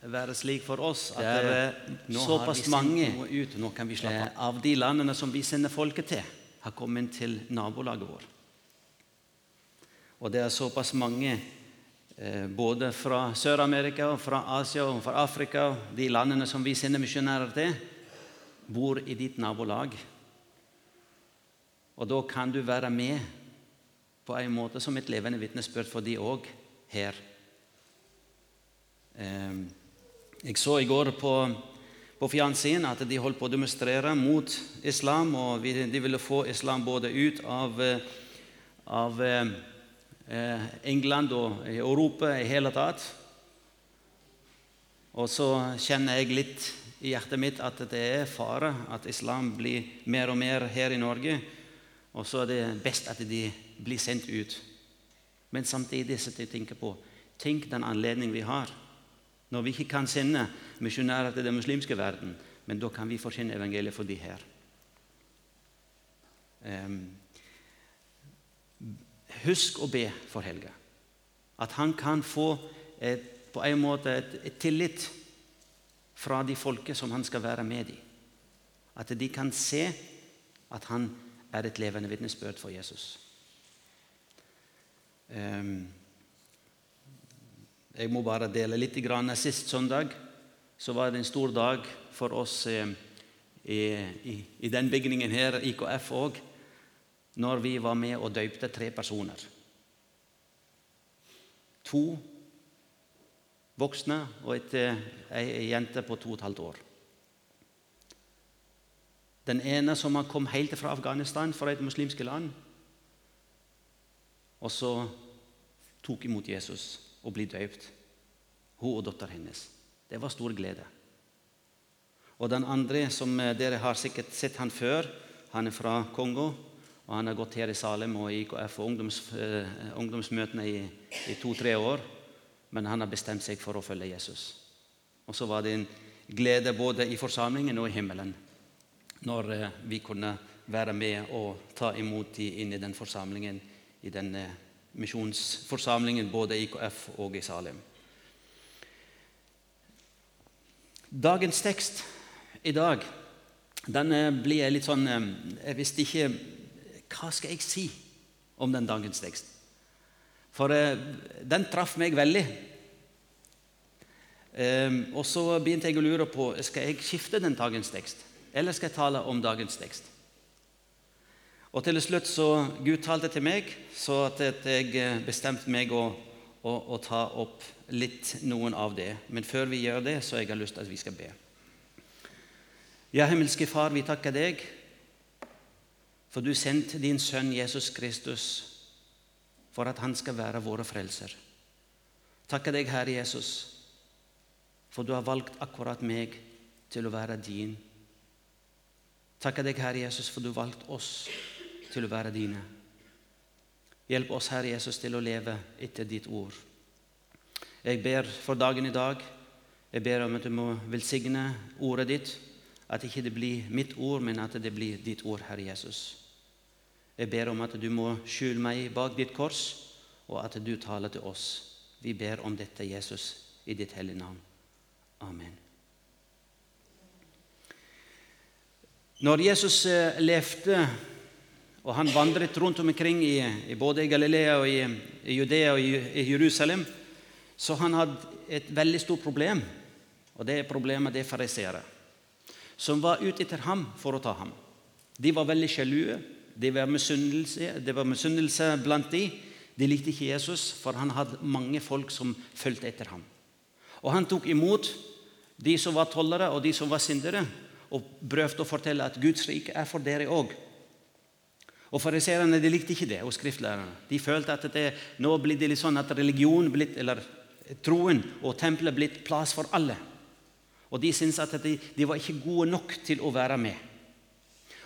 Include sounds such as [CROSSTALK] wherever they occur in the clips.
være slik for oss at Det er, såpass mange ut, av de landene som vi sender folket til, har kommet til nabolaget vårt. Og det er såpass mange eh, både fra Sør-Amerika, og fra Asia og fra Afrika, de landene som vi sender misjonærer til, bor i ditt nabolag. Og da kan du være med på en måte som et levende vitnesbyrd for de òg her. Eh, jeg så i går på, på fjernsyn at de holdt på å demonstrere mot islam, og de ville få islam både ut av, eh, av eh, eh, England og Europa i hele tatt. Og så kjenner jeg litt i hjertet mitt at det er fare at islam blir mer og mer her i Norge. Og så er det best at de blir sendt ut. Men samtidig sitter jeg tenker på Tenk den anledningen vi har når vi ikke kan sende misjonærer til den muslimske verden, men da kan vi forkynne evangeliet for de her. Um, husk å be for Helge. At han kan få et, på en måte et, et tillit fra de folket som han skal være med i. At de kan se at han er et levende vitnesbyrd for Jesus. Ehm, jeg må bare dele litt. Grann. Sist søndag så var det en stor dag for oss eh, i, i, i den bygningen her, IKF òg, når vi var med og døypte tre personer. To voksne og et, eh, ei jente på to og et halvt år. Den ene som kom helt fra Afghanistan, fra et muslimske land. Og så tok imot Jesus og bli døypt. Hun og datteren hennes. Det var stor glede. Og den andre, som eh, dere har sikkert sett han før, han er fra Kongo. og Han har gått her i Salem og i KF og ungdoms, eh, ungdomsmøtene i, i to-tre år. Men han har bestemt seg for å følge Jesus. Og så var det en glede både i forsamlingen og i himmelen når eh, vi kunne være med og ta imot dem inn i den forsamlingen, i denne eh, misjonsforsamlingen både i IKF og i Salem. Dagens tekst i dag den blir litt sånn eh, Jeg visste ikke Hva skal jeg si om den dagens tekst? For eh, den traff meg veldig. Eh, og så begynte jeg å lure på skal jeg skifte den dagens tekst, eller skal jeg tale om dagens tekst. Og til slutt så Gud talte til meg, så at jeg eh, bestemte meg å, å, å ta opp litt noen av det. Men før vi gjør det, så har jeg lyst til at vi skal be. Ja, himmelske Far, vi takker deg for du sendte din sønn Jesus Kristus for at han skal være våre frelser. Takker deg, Herre Jesus, for du har valgt akkurat meg til å være din. Takker deg, Herre Jesus, for du valgte valgt oss til å være dine. Hjelp oss, Herre Jesus, til å leve etter ditt ord. Jeg ber for dagen i dag. Jeg ber om at du må velsigne ordet ditt. At ikke det blir mitt ord, men at det blir ditt ord, Herre Jesus. Jeg ber om at du må skjule meg bak ditt kors, og at du taler til oss. Vi ber om dette, Jesus, i ditt hellige navn. Amen. Når Jesus eh, levde og han vandret rundt omkring i, i både i Galilea og i, i Judea og i, i Jerusalem, så han hadde et veldig stort problem. Og det problemet det er fariseere, som var ute etter ham for å ta ham. De var veldig sjalue. Det var misunnelse, det blant de. De likte ikke Jesus, for han hadde mange folk som fulgte etter ham. Og Han tok imot de som var tollere og de som var syndere, og prøvde å fortelle at Guds rike er for dere òg. Og Fariseerne likte ikke det, og skriftlærerne. De følte at det, nå blir det litt sånn at religion, blitt, eller troen og tempelet blitt plass for alle. Og De syntes at de, de var ikke gode nok til å være med.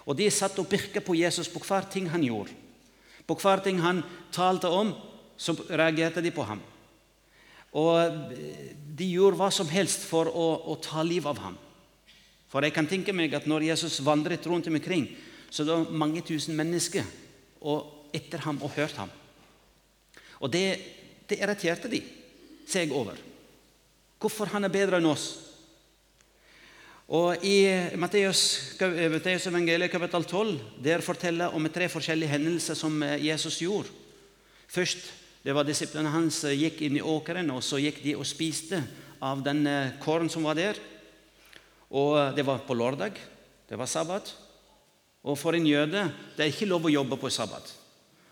Og De satt og pirka på Jesus på hver ting han gjorde. På hver ting han talte om, så reagerte de på ham. Og de gjorde hva som helst for å, å ta livet av ham. For jeg kan tenke meg at når Jesus vandret rundt omkring, så det var mange tusen mennesker etter ham og hørt ham. Og det, det irriterte de seg over. hvorfor han er bedre enn oss. Og I Matteus, Matteus evangeliet kapittel 12 der forteller om tre forskjellige hendelser som Jesus gjorde. Først det var disiplene hans gikk inn i åkeren, og så gikk de og spiste av den korn som var der. Og Det var på lørdag. Det var sabbat. Og for en jøde det er ikke lov å jobbe på sabbat.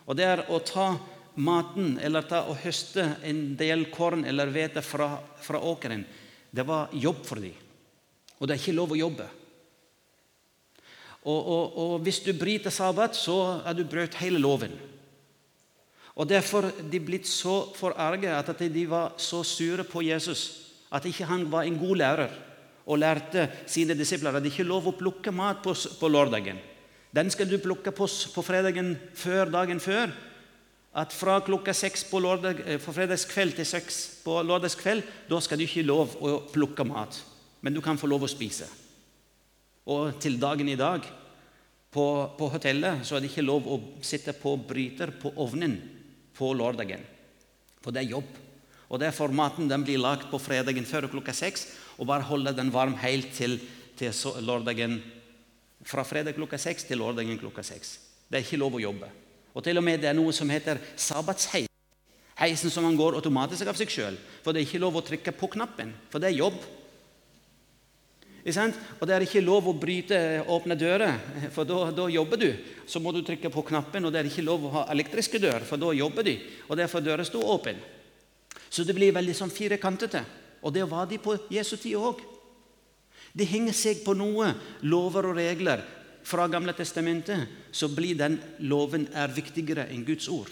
Og det er å ta maten eller ta og høste en del korn eller hvete fra, fra åkeren, det var jobb for dem. Og det er ikke lov å jobbe. Og, og, og hvis du bryter sabbat, så er du brøt hele loven. Og Derfor er de blitt så forarget at de var så sure på Jesus at ikke han var en god lærer og lærte sine disipler at det ikke er lov å plukke mat på, på lørdagen. Den skal du plukke på, på fredagen før dagen før at fra klokka seks på, lørdag, eh, på fredagskveld til seks på lørdagskveld da skal du ikke lov å plukke mat, men du kan få lov å spise. Og til dagen i dag på, på hotellet så er det ikke lov å sitte på bryter på ovnen på lørdagen. For det er jobb. Og Derfor maten den blir lagd på fredagen før klokka seks, og bare holde den varm helt til, til lørdagen fra fredag klokka seks til lørdagen klokka seks. Det er ikke lov å jobbe. Og til og med det er noe som heter sabbatsheis. Heisen som man går automatisk av seg sjøl. For det er ikke lov å trykke på knappen, for det er jobb. Og det er ikke lov å bryte åpne dører, for da jobber du. Så må du trykke på knappen, og det er ikke lov å ha elektriske dører, for da jobber de. Og derfor døra sto åpen. Så det blir veldig sånn firkantete. Og det var de på Jesu tid òg. De henger seg på noe, lover og regler, fra Gamle testamentet, så blir den loven er viktigere enn Guds ord.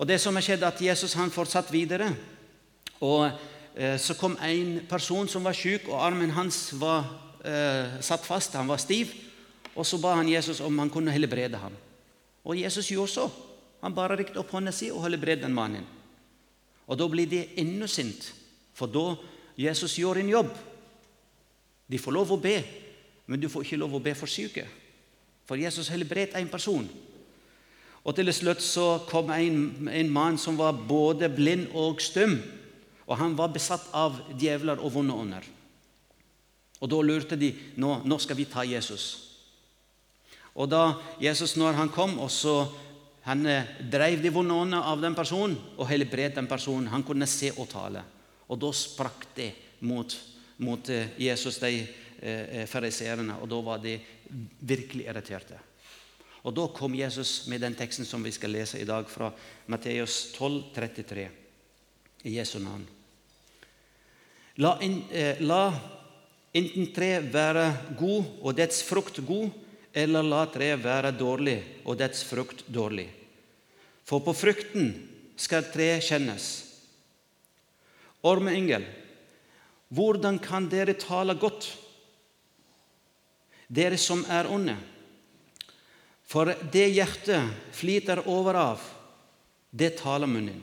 Og det som har skjedd, at Jesus han fortsatt videre. og eh, Så kom en person som var syk, og armen hans var eh, satt fast. Han var stiv. Og Så ba han Jesus om han kunne helbrede ham. Og Jesus gjorde så. Han bare riktet opp hånda si og helbredet den mannen. Og Da blir de enda sint, for da Jesus gjør en jobb. De får lov å be, men du får ikke lov å be for syke. For Jesus helbredet en person. Og Til slutt så kom en, en mann som var både blind og stum. Og han var besatt av djevler og vonde ånder. Og Da lurte de nå, nå skal vi ta Jesus. Og da Jesus når han kom, og så han eh, drev de vonde åndene av den personen og helbredet den personen. Han kunne se og tale. Og da sprakk det mot, mot eh, Jesus, de Eh, eh, fariseerne, og da var de virkelig irriterte. Og Da kom Jesus med den teksten som vi skal lese i dag, fra Matteus 12, 33, i Jesu navn. La, in, eh, la enten tre være god og dets frukt god, eller la tre være dårlig og dets frukt dårlig. For på frukten skal tre kjennes. Ormeengel, hvordan kan dere tale godt dere som er onde. For det hjertet flyter over av, det taler munnen.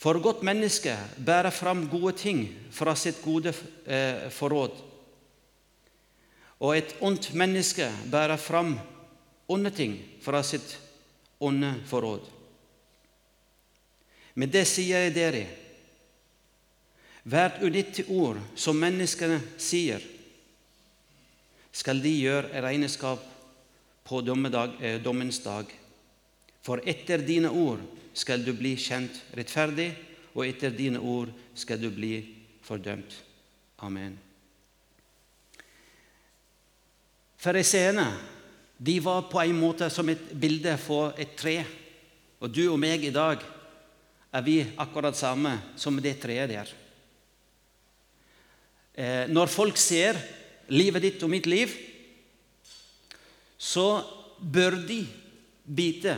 For godt menneske bærer fram gode ting fra sitt gode eh, forråd. Og et ondt menneske bærer fram onde ting fra sitt onde forråd. Med det sier jeg dere. Hvert unyttig ord som menneskene sier, skal de gjøre regnskap på dommedag, eh, dommens dag. For etter dine ord skal du bli kjent rettferdig, og etter dine ord skal du bli fordømt. Amen. Fariseerne de var på en måte som et bilde på et tre. Og du og meg i dag er vi akkurat samme som det treet der. Eh, når folk ser livet ditt og mitt liv, så bør de vite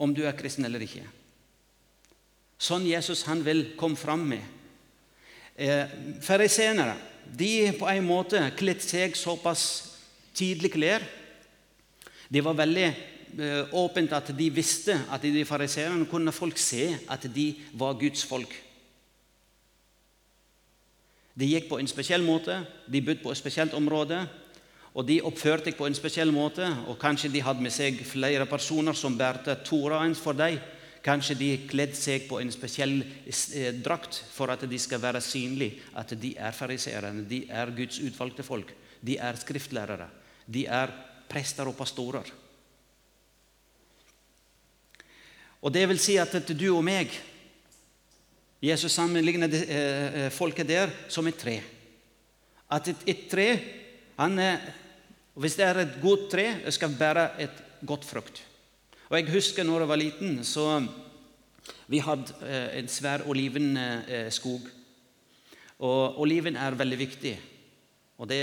om du er kristen eller ikke. Sånn Jesus han vil komme fram med. Eh, Fariseerne de på en måte kledde seg såpass tydelig klær. Det var veldig eh, åpent at de visste at de fariseerne kunne folk se at de var Guds folk. De gikk på en spesiell måte, de bodde på et spesielt område. Og de oppførte seg på en spesiell måte, og kanskje de hadde med seg flere personer som bærte Toraen for dem. Kanskje de kledde seg på en spesiell eh, drakt for at de skal være synlige at de er fariseerne, de er Guds utvalgte folk, de er skriftlærere, de er prester og pastorer. Og det vil si at du og meg Jesus sammenligner eh, folket der som et tre. At et, et tre han, Hvis det er et godt tre, skal bære et godt frukt. Og Jeg husker når jeg var liten, så vi hadde eh, en svær olivenskog. Og oliven er veldig viktig, og det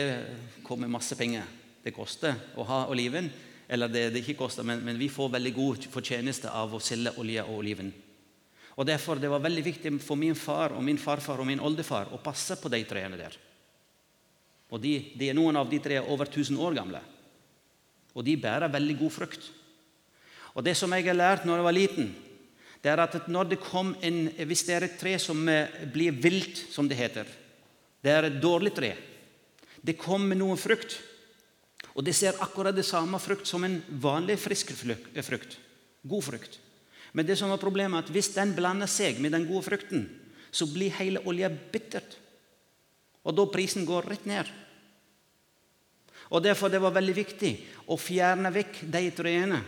kommer masse penger. Det koster å ha oliven. Eller det, det ikke koster, men, men, vi får veldig god fortjeneste av å selge olje og oliven. Og Derfor det var veldig viktig for min far og min farfar og min oldefar å passe på de trærne der. Og de, de, Noen av de tre er over 1000 år gamle. Og de bærer veldig god frukt. Og Det som jeg har lært når jeg var liten, det er at når det kom en, hvis det er et tre som eh, blir vilt, som det heter Det er et dårlig tre. Det kommer noe frukt. Og det ser akkurat det samme frukt som en vanlig frisk frukt. God frukt. Men det som var problemet er at hvis den blander seg med den gode frukten, så blir hele olja bittert. Og da prisen går rett ned. Og Derfor det var veldig viktig å fjerne vekk de trærne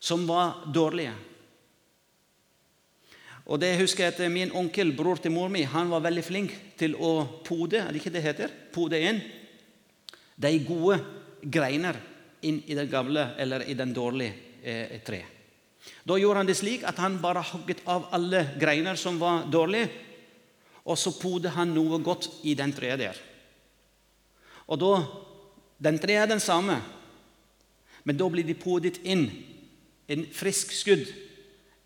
som var dårlige. Og det husker jeg at Min onkel, bror til mor mi, han var veldig flink til å pode er det ikke det heter? Pode inn de gode greiner inn i det gamle eller i den dårlige eh, tre. Da gjorde han det slik at han bare hogget av alle greiner som var dårlige, og så podet han noe godt i den treet der. Og da, Den treet er den samme, men da blir de podet inn en frisk skudd,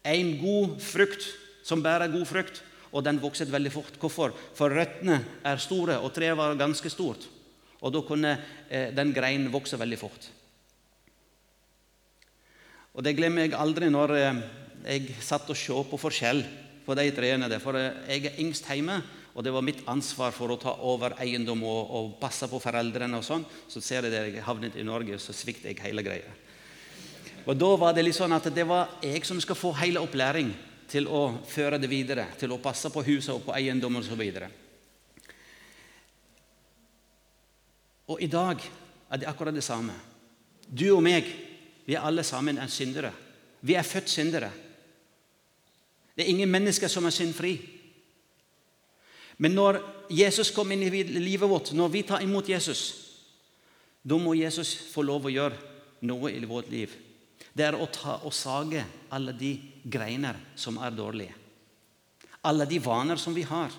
en god frukt som bærer god frukt, og den vokset veldig fort. Hvorfor? For røttene er store, og treet var ganske stort. Og da kunne eh, den greinen vokse veldig fort. Og Det glemmer jeg aldri når eh, jeg satt og så på forskjell på de treene der. For eh, jeg er yngst hjemme, og det var mitt ansvar for å ta over eiendom og, og passe på foreldrene. og sånn. Så ser jeg at jeg havnet i Norge, så svikter jeg hele greia. Og Da var det litt sånn at det var jeg som skal få hele opplæring til å føre det videre, til å passe på huset og på eiendom osv. Og i dag er det akkurat det samme. Du og meg, vi er alle sammen er syndere. Vi er født syndere. Det er ingen mennesker som er syndfri. Men når Jesus kommer inn i livet vårt, når vi tar imot Jesus, da må Jesus få lov å gjøre noe i vårt liv. Det er å ta og sage alle de greiner som er dårlige. Alle de vaner som vi har.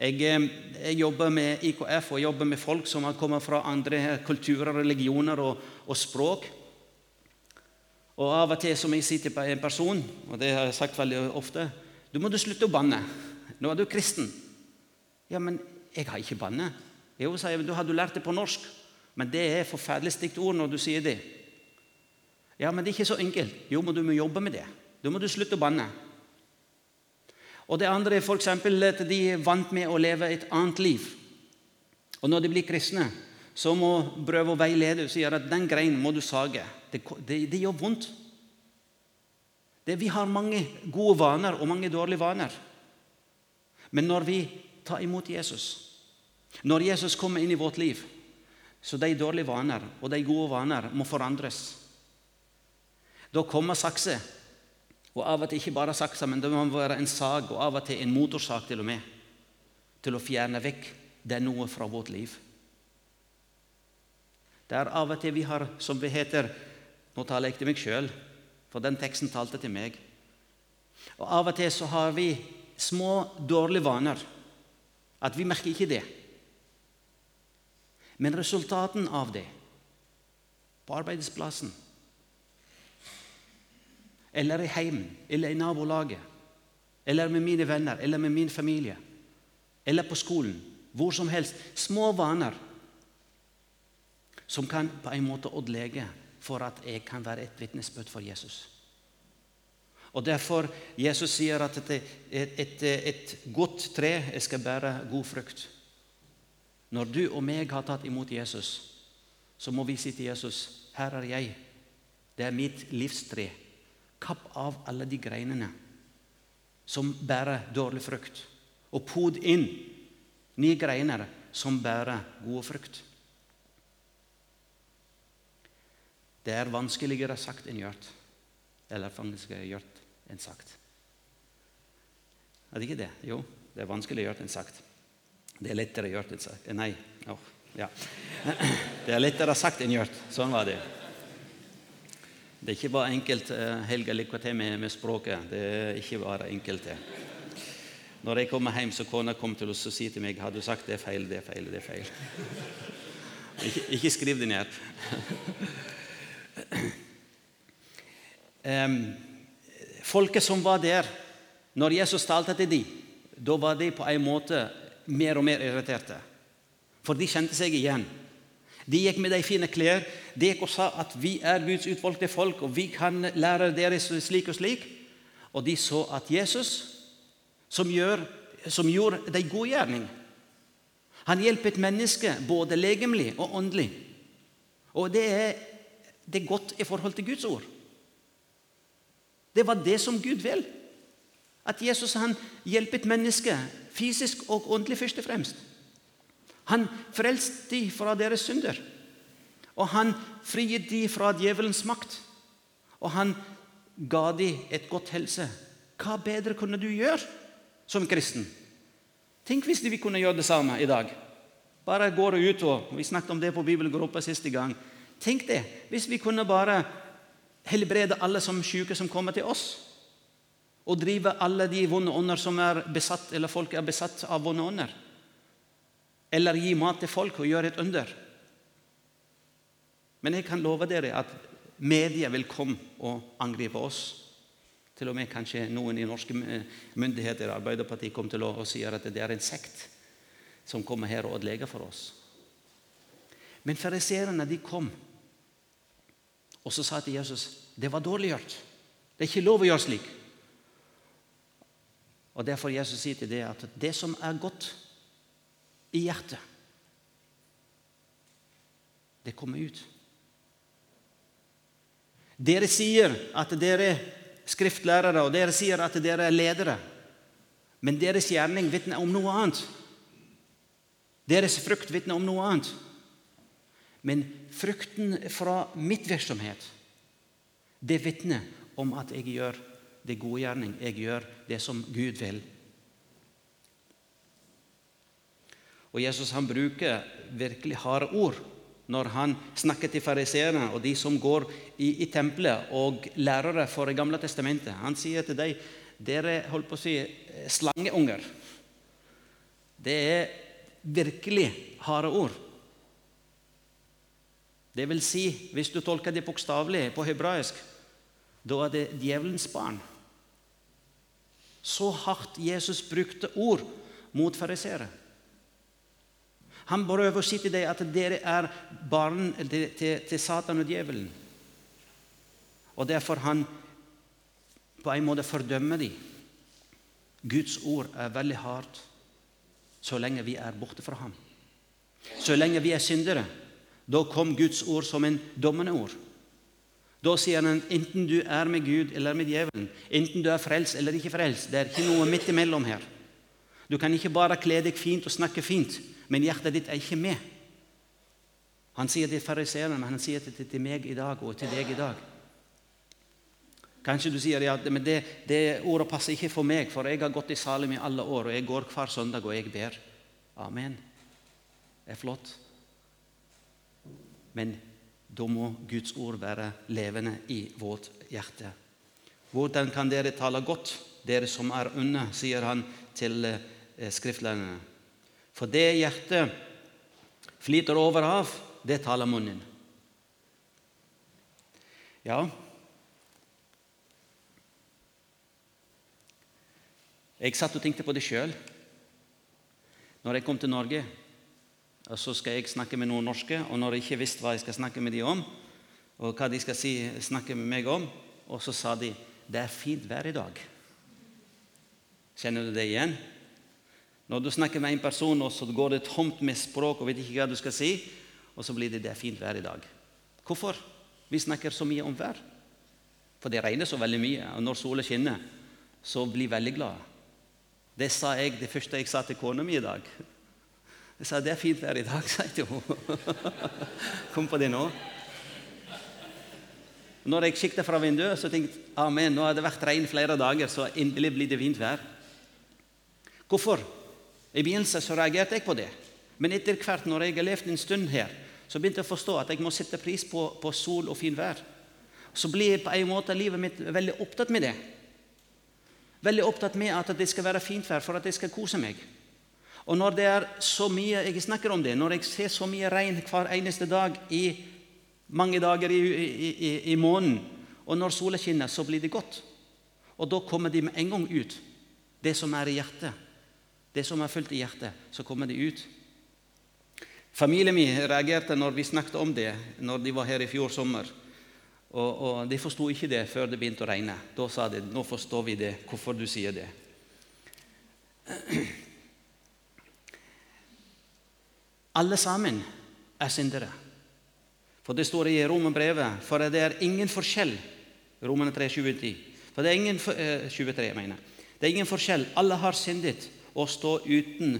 Jeg, eh, jeg, jobber med IKF og jobber med folk som har kommet fra andre kulturer, religioner og, og språk. Og Av og til som jeg sier til en person, og det har jeg sagt veldig ofte Du må du slutte å banne. Nå er du kristen. Ja, men jeg har ikke banne. Jo, sier jeg, da har du lært det på norsk. Men det er forferdelig stygt ord når du sier det. Ja, men det er ikke så enkelt. Jo, men du må jobbe med det. Da må du slutte å banne. Og det andre er f.eks. at de er vant med å leve et annet liv. Og når de blir kristne, så må prøve å veilede og sier at den greinen må du sage. Det, det, det gjør vondt. Det, vi har mange gode vaner og mange dårlige vaner. Men når vi tar imot Jesus, når Jesus kommer inn i vårt liv, så de dårlige vaner og de gode vaner må forandres. Da kommer sakse og av og til ikke bare sakse, men det må være en sag, og av og til en motorsag til og med, til å fjerne vekk det noe fra vårt liv. Det er av og til vi har, som det heter Nå taler jeg til meg sjøl, for den teksten talte til meg. Og Av og til så har vi små, dårlige vaner. At vi merker ikke det. Men resultaten av det på arbeidsplassen eller i heimen, eller i nabolaget, eller med mine venner, eller med min familie, eller på skolen. Hvor som helst. Små vaner som kan på en måte ødelegge for at jeg kan være et vitnesbyrd for Jesus. Og Derfor Jesus sier at et, et, et, godt tre skal bære god frukt. Når du og meg har tatt imot Jesus, så må vi si til Jesus, 'Her er jeg. Det er mitt livstre.' Kapp av alle de greinene som bærer dårlig frukt, og pod inn nye greiner som bærer gode frukt. Det er vanskeligere sagt enn gjort. Eller faktisk gjort enn sagt. Er det ikke det? Jo, det er vanskeligere gjort enn sagt. Det er lettere gjort enn sagt. Nei. Oh, ja. [CLEARS THROAT] Det er lettere sagt enn gjort. Sånn var det. Det er ikke bare enkelt. Eh, Helga, lykke til med, med, språket. Det er ikke bare enkelt, det. Når jeg kommer hjem, så kona kom til oss og sier til meg har du sagt det er feil, det er feil, det er feil. [LAUGHS] Ikke, ikke skriv det ned. [LAUGHS] Folket som var der når Jesus talte til dem, da var de på en måte mer og mer irriterte. For de kjente seg igjen. De gikk med de fine klær. De gikk og sa at vi er Guds utvalgte folk, og vi kan lære dere slik og slik. Og de så at Jesus, som, gjør, som gjorde de gode gjerning Han hjelper et menneske både legemlig og åndelig. Og det er, det godt i forhold til Guds ord. Det var det som Gud vil. At Jesus han hjelpet mennesket fysisk og åndelig først og fremst. Han frelste de fra deres synder. Og han frigitt de fra djevelens makt. Og han ga de et godt helse. Hva bedre kunne du gjøre som kristen? Tenk hvis vi kunne gjøre det samme i dag. Bare går ut og Vi snakket om det på bibelgruppa siste gang. Tenk det, hvis vi kunne bare helbrede alle som syke som kommer til oss. Og drive alle de vonde ånder som er besatt, eller folk er besatt av vonde ånder. Eller gi mat til folk og gjøre et under. Men jeg kan love dere at media vil komme og angripe oss. Til og med kanskje noen i norske myndigheter Arbeiderpartiet kommer til å si at det er en sekt som kommer her og ødelegger for oss. Men fariseerne kom og så sa til Jesus det var dårlig gjort. Det er ikke lov å gjøre slik. Og Derfor Jesus sier til det at det som er godt i hjertet, det kommer ut. Dere sier at dere er skriftlærere, og dere sier at dere er ledere. Men deres gjerning vitner om noe annet. Deres frukt vitner om noe annet. Men frukten fra mitt virksomhet, det vitner om at jeg gjør det gode gjerning. Jeg gjør det som Gud vil. Og Jesus han bruker virkelig harde ord når han snakker til fariseerne og de som går i, i tempelet, og lærere for Det gamle testamentet. Han sier til dem dere holdt på å si slangeunger. Det er virkelig harde ord. Det vil si, hvis du tolker det bokstavelig på hebraisk, da er det djevelens barn. Så hardt Jesus brukte ord mot fariseere. Han prøver å si til deg at dere er barn til, til, Satan og djevelen. Og derfor han på en måte fordømmer dem. Guds ord er veldig hardt så lenge vi er borte fra ham. Så lenge vi er syndere, da kom Guds ord som en dommende ord. Da sier han enten du er med Gud eller med djevelen, enten du er frelst eller ikke frelst. Det er ikke noe midt imellom her. Du kan ikke bare kle deg fint og snakke fint, men hjertet ditt er ikke med. Han sier til fariseerne, men han sier det til meg i dag og til deg i dag. Kanskje du sier ja, men det, det ordet passer ikke for meg, for jeg har gått i Salim i alle år, og jeg går hver søndag og jeg ber. Amen. Det er flott. Men da må Guds ord være levende i vårt hjerte. Hvordan kan dere tale godt, dere som er onde, sier han til eh, skriftlærerne. For det hjertet flyter over av, det taler munnen. Ja, Jeg satt og tenkte på det sjøl når jeg kom til Norge. Og så skal jeg snakke med noen norske, og når jeg ikke visste hva jeg skal snakke med dem om, og hva de skal si, snakke med meg om, og så sa de 'Det er fint vær i dag'. Kjenner du det igjen? Når du snakker med en person, og så går det tomt med språk og vet ikke hva du skal si, og så blir det 'det er fint vær i dag'. Hvorfor? Vi snakker så mye om vær. For det regner så veldig mye, og når sola skinner, så blir jeg veldig glad. Det sa jeg det første jeg sa til kona mi i dag. Jeg sa det er fint vær i dag, [LAUGHS] sa jeg til henne. [LAUGHS] Kom på det nå. Når jeg kikket fra vinduet, så tenkte jeg amen, nå har det vært regn flere dager, så endelig blir det fint vær. Hvorfor? I begynnelsen så reagerte jeg på det. Men etter hvert når jeg har levd en stund her, så begynte jeg å forstå at jeg må sette pris på, på sol og fint vær. Så blir på en måte livet mitt veldig opptatt med det. Veldig opptatt med at det skal være fint vær for at jeg skal kose meg. Og når det er så mye jeg snakker om det, når jeg ser så mye regn hver eneste dag i mange dager i, i, i, i måneden. Og når sola skinner, så blir det godt. Og da kommer de med en gang ut. Det som er i hjertet. Det som er fullt i hjertet, så kommer det ut. Familien min reagerte når vi snakket om det når de var her i fjor sommer. Og, og De forsto ikke det før det begynte å regne. Da sa de nå forstår vi det, hvorfor du sier det. Alle sammen er syndere. For det står i Romerbrevet for det er ingen forskjell Romerne 3, 23. For det er ingen, eh, 23, mener Det er ingen forskjell. Alle har syndet og står uten,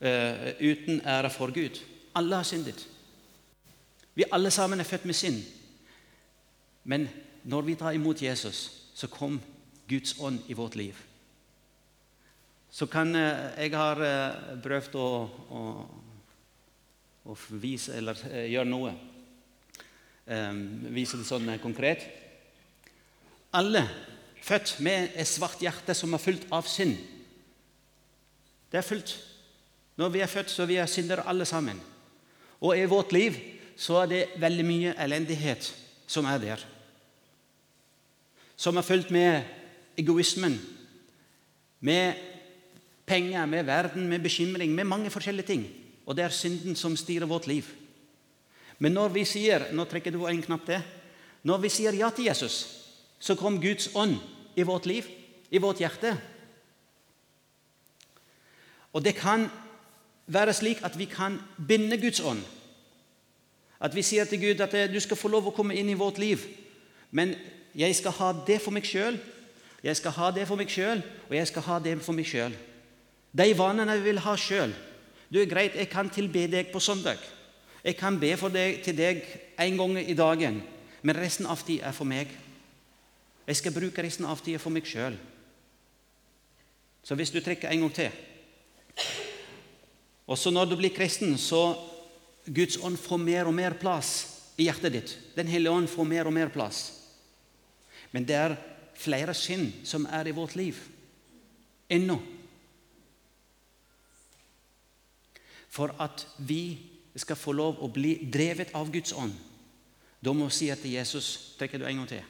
uh, uten ære for Gud. Alle har syndet. Vi alle sammen er født med synd. Men når vi tar imot Jesus, så kom Guds ånd i vårt liv. Så kan uh, Jeg har prøvd å, å, å vise eller gjøre noe um, vise det sånn konkret. Alle født med et svart hjerte som er fullt av synd. Det er fullt. Når vi er født, så vi er syndere alle sammen. Og i vårt liv så er det veldig mye elendighet som er der. Som er fulgt med egoismen, med penger, med verden, med bekymring, med mange forskjellige ting. Og det er synden som styrer vårt liv. Men når vi sier nå trekker du en knapp til, når vi sier ja til Jesus, så kom Guds ånd i vårt liv, i vårt hjerte. Og det kan være slik at vi kan binde Guds ånd. At vi sier til Gud at du skal få lov å komme inn i vårt liv, men jeg skal ha det for meg sjøl, jeg skal ha det for meg sjøl, og jeg skal ha det for meg sjøl. De vanene jeg vil ha sjøl. Du er greit, jeg kan tilbe deg på søndag. Jeg kan be deg, til deg en gang i dagen, men resten av tida er for meg. Jeg skal bruke resten av tida for meg sjøl. Så hvis du trekker en gang til Også når du blir kristen, så Guds ånd får mer og mer plass i hjertet ditt. Den hellige ånd får mer og mer plass. Men det er flere synd som er i vårt liv ennå. For at vi skal få lov å bli drevet av Guds ånd, da må vi si til Jesus trekker du en gang til,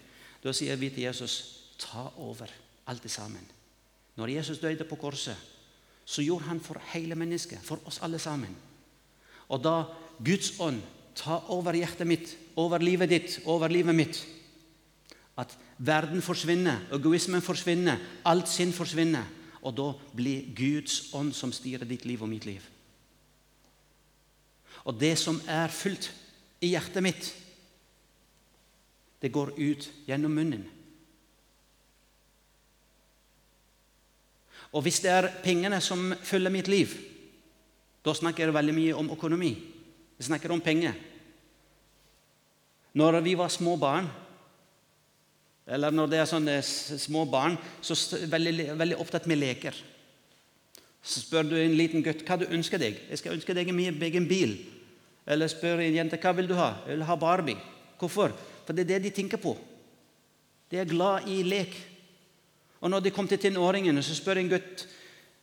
da sier vi til Jesus ta over alt det sammen. Når Jesus døde på korset, så gjorde han for hele mennesket, for oss alle sammen. Og da Guds ånd tar over hjertet mitt, over livet ditt, over livet mitt At verden forsvinner, egoismen forsvinner, alt sinn forsvinner. Og da blir Guds ånd som styrer ditt liv og mitt liv. Og det som er fullt i hjertet mitt, det går ut gjennom munnen. Og hvis det er pengene som følger mitt liv, da snakker jeg veldig mye om økonomi. Jeg snakker om penger. Når vi var små barn, eller når det er sånne små barn, så er veldig, veldig opptatt med leker. Så spør du en liten gutt hva du ønsker deg. Jeg skal ønske deg en bil. Eller spør en jente hva vil du ha Jeg vil ha Barbie. Hvorfor? For det er det de tenker på. De er glad i lek. Og når de kommer til tenåringene, så spør en gutt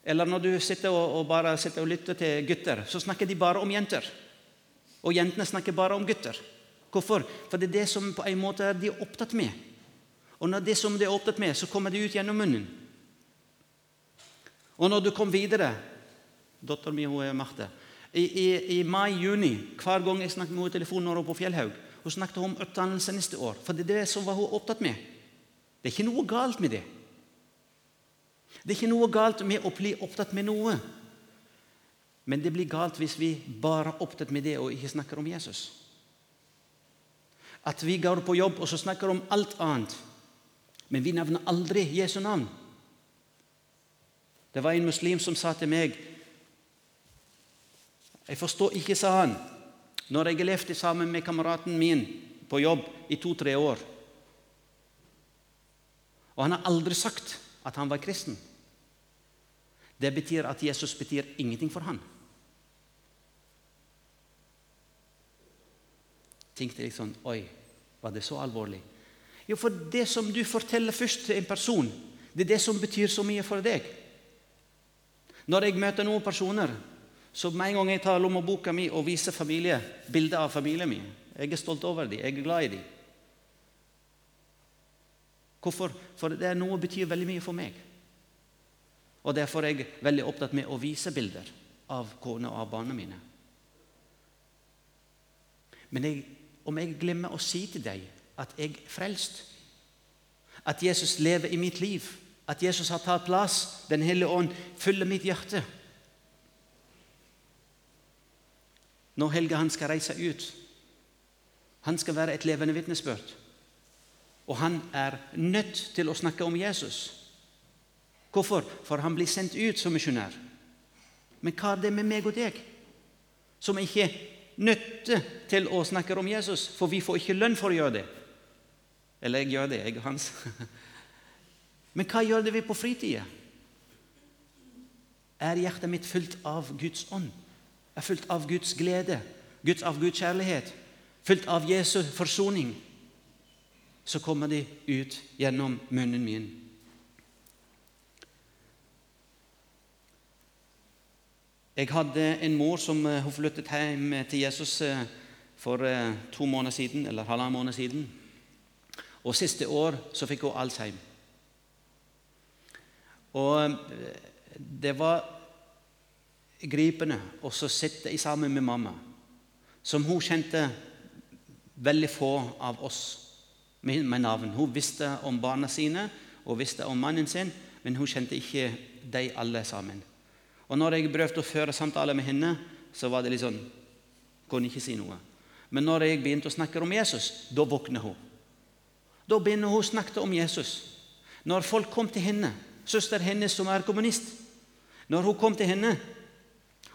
Eller når du sitter og, og bare sitter og lytter til gutter, så snakker de bare om jenter. Og jentene snakker bare om gutter. Hvorfor? For det er det som på en måte de er opptatt med. Og når det som de er opptatt med, så kommer det ut gjennom munnen. Og når du kom videre Datteren min hun er Marte. I, i, i mai-juni, hver gang jeg snakket med henne i telefonen når hun var på Fjellhaug, hun snakket om utdannelse neste år. For det er det som var hun opptatt med. Det er ikke noe galt med det. Det er ikke noe galt med å bli opptatt med noe. Men det blir galt hvis vi bare er opptatt med det og ikke snakker om Jesus. At vi går på jobb og så snakker om alt annet. Men vi nevner aldri Jesu navn. Det var en muslim som sa til meg Jeg forstår ikke, sa han, når jeg har levd sammen med kameraten min på jobb i to-tre år. Og han har aldri sagt at han var kristen. Det betyr at Jesus betyr ingenting for han. Tenkte jeg sånn Oi, var det så alvorlig? Jo, for det som du forteller først til en person, det er det som betyr så mye for deg. Når jeg møter noen personer, så med en gang jeg tar lommeboka mi og viser familie, bilder av familien min Jeg er stolt over dem, jeg er glad i dem. Hvorfor? For det er noe som betyr veldig mye for meg. Og Derfor er jeg veldig opptatt med å vise bilder av kona og av barna mine. Men jeg, om jeg glemmer å si til deg at jeg er frelst, at Jesus lever i mitt liv, at Jesus har tatt plass, Den hellige ånd fyller mitt hjerte Når Helge han skal reise ut Han skal være et levende vitnesbyrd. Og han er nødt til å snakke om Jesus. Hvorfor? For han blir sendt ut som misjonær. Men hva er det med meg og deg, som ikke er nødt til å snakke om Jesus? For vi får ikke lønn for å gjøre det. Eller jeg gjør det, jeg og Hans. [LAUGHS] Men hva gjør det vi på fritida? Er hjertet mitt fylt av Guds ånd? Er fylt av Guds glede, Guds, av Guds kjærlighet? Fylt av Jesu forsoning? Så kommer de ut gjennom munnen min. Jeg hadde en mor som eh, hun flyttet hjem til Jesus eh, for eh, to måneder siden, eller halvannen måned siden. Og Siste år så fikk hun Alzheimer. Og det var gripende å sitte sammen med mamma, som hun kjente veldig få av oss med, navn. Hun visste om barna sine og visste om mannen sin, men hun kjente ikke de alle sammen. Og når jeg prøvde å føre samtaler med henne, så var det litt sånn Kunne ikke si noe. Men når jeg begynte å snakke om Jesus, da våkner hun. Da begynner hun å snakke om Jesus. Når folk kom til henne, søster hennes som er kommunist Når hun kom til henne,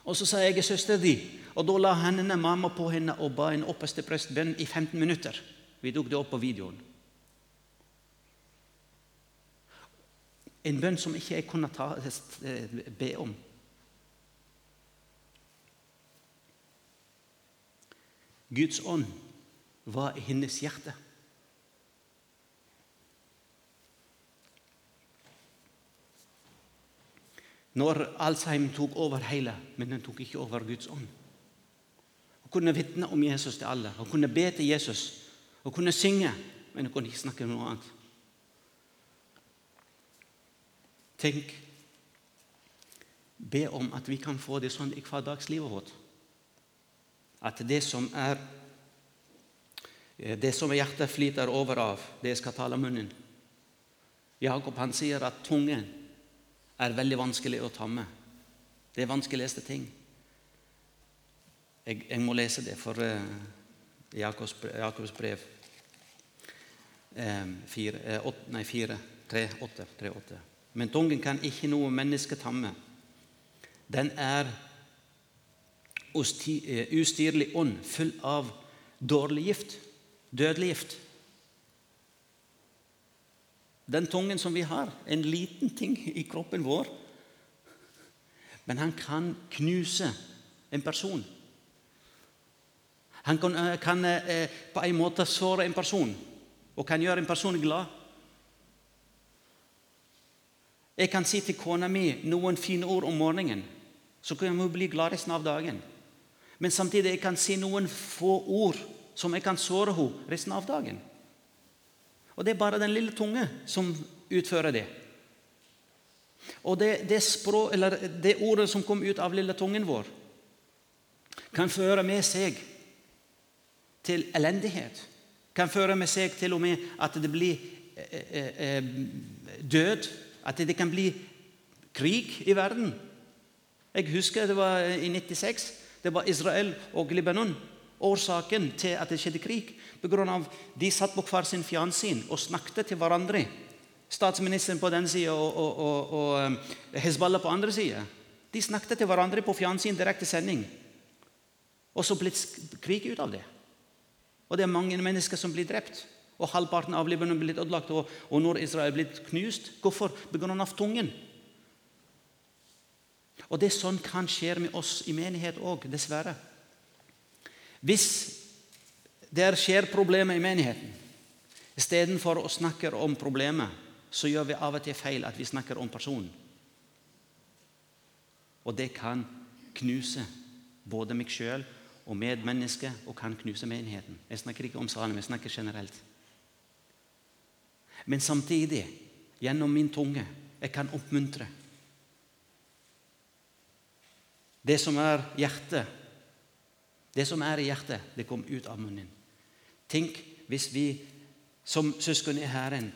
og så sa jeg er søster di', og da la hendene mamma på henne og ba en opperste prestbønn i 15 minutter. Vi tok det opp på videoen. En bønn som ikke jeg kunne ta, eh, be om. Guds ånd var i hennes hjerte. Når Alzheim tok over hele, men den tok ikke over Guds ånd. Hun kunne vitne om Jesus til alle. Hun kunne be til Jesus. Hun kunne synge, men hun kunne ikke snakke om noe annet. Tenk Be om at vi kan få det sånn i hverdagslivet vårt at det som er det som hjertet flyter over av, det skal tale munnen. Jakob han sier at tungen er veldig vanskelig å ta med. Det er vanskeligste ting. Jeg, jeg må lese det for uh, Jakobs, Jakobs, brev 4, uh, 8, nei, 4, 3, 8, 3, 8. Men tungen kan ikke noe menneske tamme. Den er Eh, ustyrlig ånd full av dårlig gift, dødelig gift. Den tungen som vi har, en liten ting i kroppen vår, men han kan knuse en person. Han kan, eh, kan eh, på en måte såre en person og kan gjøre en person glad. Jeg kan si til kona mi noen fine ord om morgenen, så kan hun bli glad resten av dagen. Men samtidig jeg kan si noen få ord som jeg kan såre henne resten av dagen. Og Det er bare den lille tunge som utfører det. Og det, det, språk, det ordet som kom ut av lille tungen vår, kan føre med seg til elendighet. Kan føre med seg til og med at det blir eh, eh, eh død. At det kan bli krig i verden. Jeg husker det var i 96. Det var Israel og Libanon. Årsaken til at det skjedde krig, pga. de satt på hver sin fjernsyn og snakket til hverandre statsministeren på den sida og, og, og, og eh, Hezbollah på andre sida. De snakket til hverandre på fjernsyn, direkte sending. Og så blitt krig ut av det. Og det er mange mennesker som blir drept. Og halvparten av Libanon blitt ødelagt, og, og Nord-Israel blitt knust. Hvorfor? Pga. tungen. Og det er sånn kan skje med oss i menighet òg, dessverre. Hvis det skjer problemer i menigheten, istedenfor å snakke om problemet, så gjør vi av og til feil at vi snakker om personen. Og det kan knuse både meg sjøl og medmennesket, og kan knuse menigheten. Jeg snakker ikke om Salem, jeg snakker generelt. Men samtidig, gjennom min tunge, jeg kan oppmuntre. Det som er hjertet, det som er i hjertet, det kom ut av munnen. Tenk hvis vi som søsken i Herren,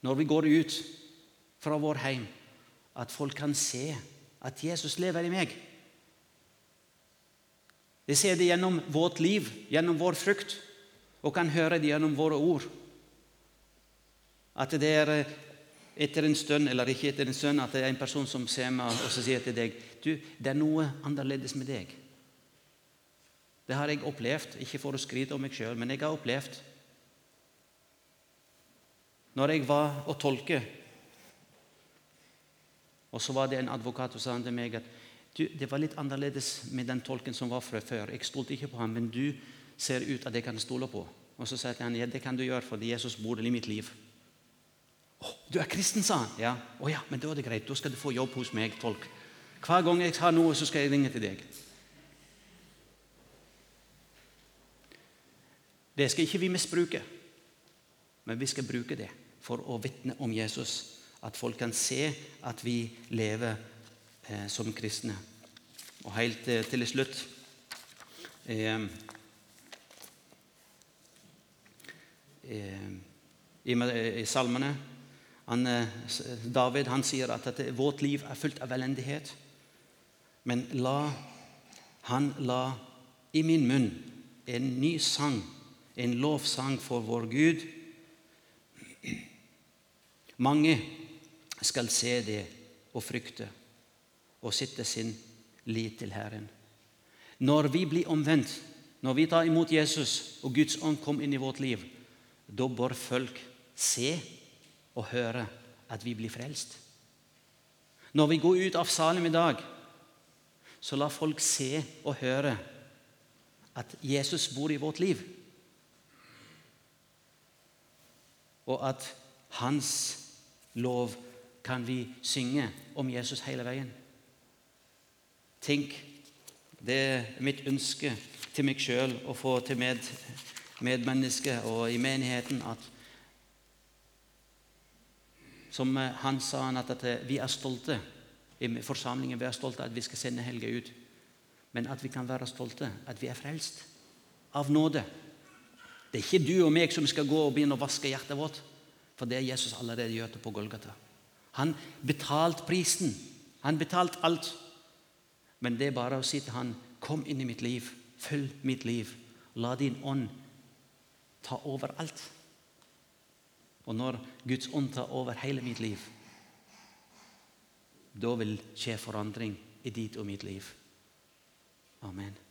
når vi går ut fra vår heim, at folk kan se at Jesus lever i meg. De ser det gjennom vårt liv, gjennom vår frukt, og kan høre det gjennom våre ord. At det er eh, etter en stund, eller ikke etter en stund, at det er en person som ser meg og sier til deg du, det er noe annerledes med deg. Det har jeg opplevd, ikke for å skryte om meg sjøl, men jeg har opplevd. Når jeg var og tolke, og så var det en advokat som sa til meg at det var litt annerledes med den tolken som var fra før. Jeg stolte ikke på ham, men du ser ut at jeg kan stole på. Og så sa han, ja, det kan du gjøre, fordi Jesus bor i mitt liv. Oh, 'Du er kristen', sa han. Ja. 'Å ja, men da er det greit. Da skal du få jobb hos meg, tolk.' Hver gang jeg har noe, så skal jeg ringe til deg. Det skal ikke vi misbruke, men vi skal bruke det for å vitne om Jesus. At folk kan se at vi lever eh, som kristne. Og helt eh, til slutt eh, eh i, i salmene han, eh, David han sier at, at vårt liv er fullt av elendighet. Men la han la i min munn en ny sang, en lovsang for vår Gud. Mange skal se det og frykte og sitte sin lit til Herren. Når vi blir omvendt, når vi tar imot Jesus og Guds ånd kom inn i vårt liv, da bør folk se og høre at vi blir frelst. Når vi går ut av salen i dag, så la folk se og høre at Jesus bor i vårt liv. Og at hans lov kan vi synge om Jesus hele veien. Tenk, det er mitt ønske til meg sjøl å få til med, medmennesket og i menigheten at som eh, han sa han at, eh, vi er stolte i forsamlingen vi er stolte at vi skal sende Helge ut. Men at vi kan være stolte at vi er frelst av nåde. Det er ikke du og meg som skal gå og begynne å vaske hjertet vårt. For det er Jesus allerede gjort på Golgata. Han betalte prisen. Han betalte alt. Men det er bare å si til han, kom inn i mitt liv. Følg mitt liv. La din ånd ta over alt. Og når Guds ånd tar over hele mitt liv, da vil skje forandring i ditt og mitt liv. Amen.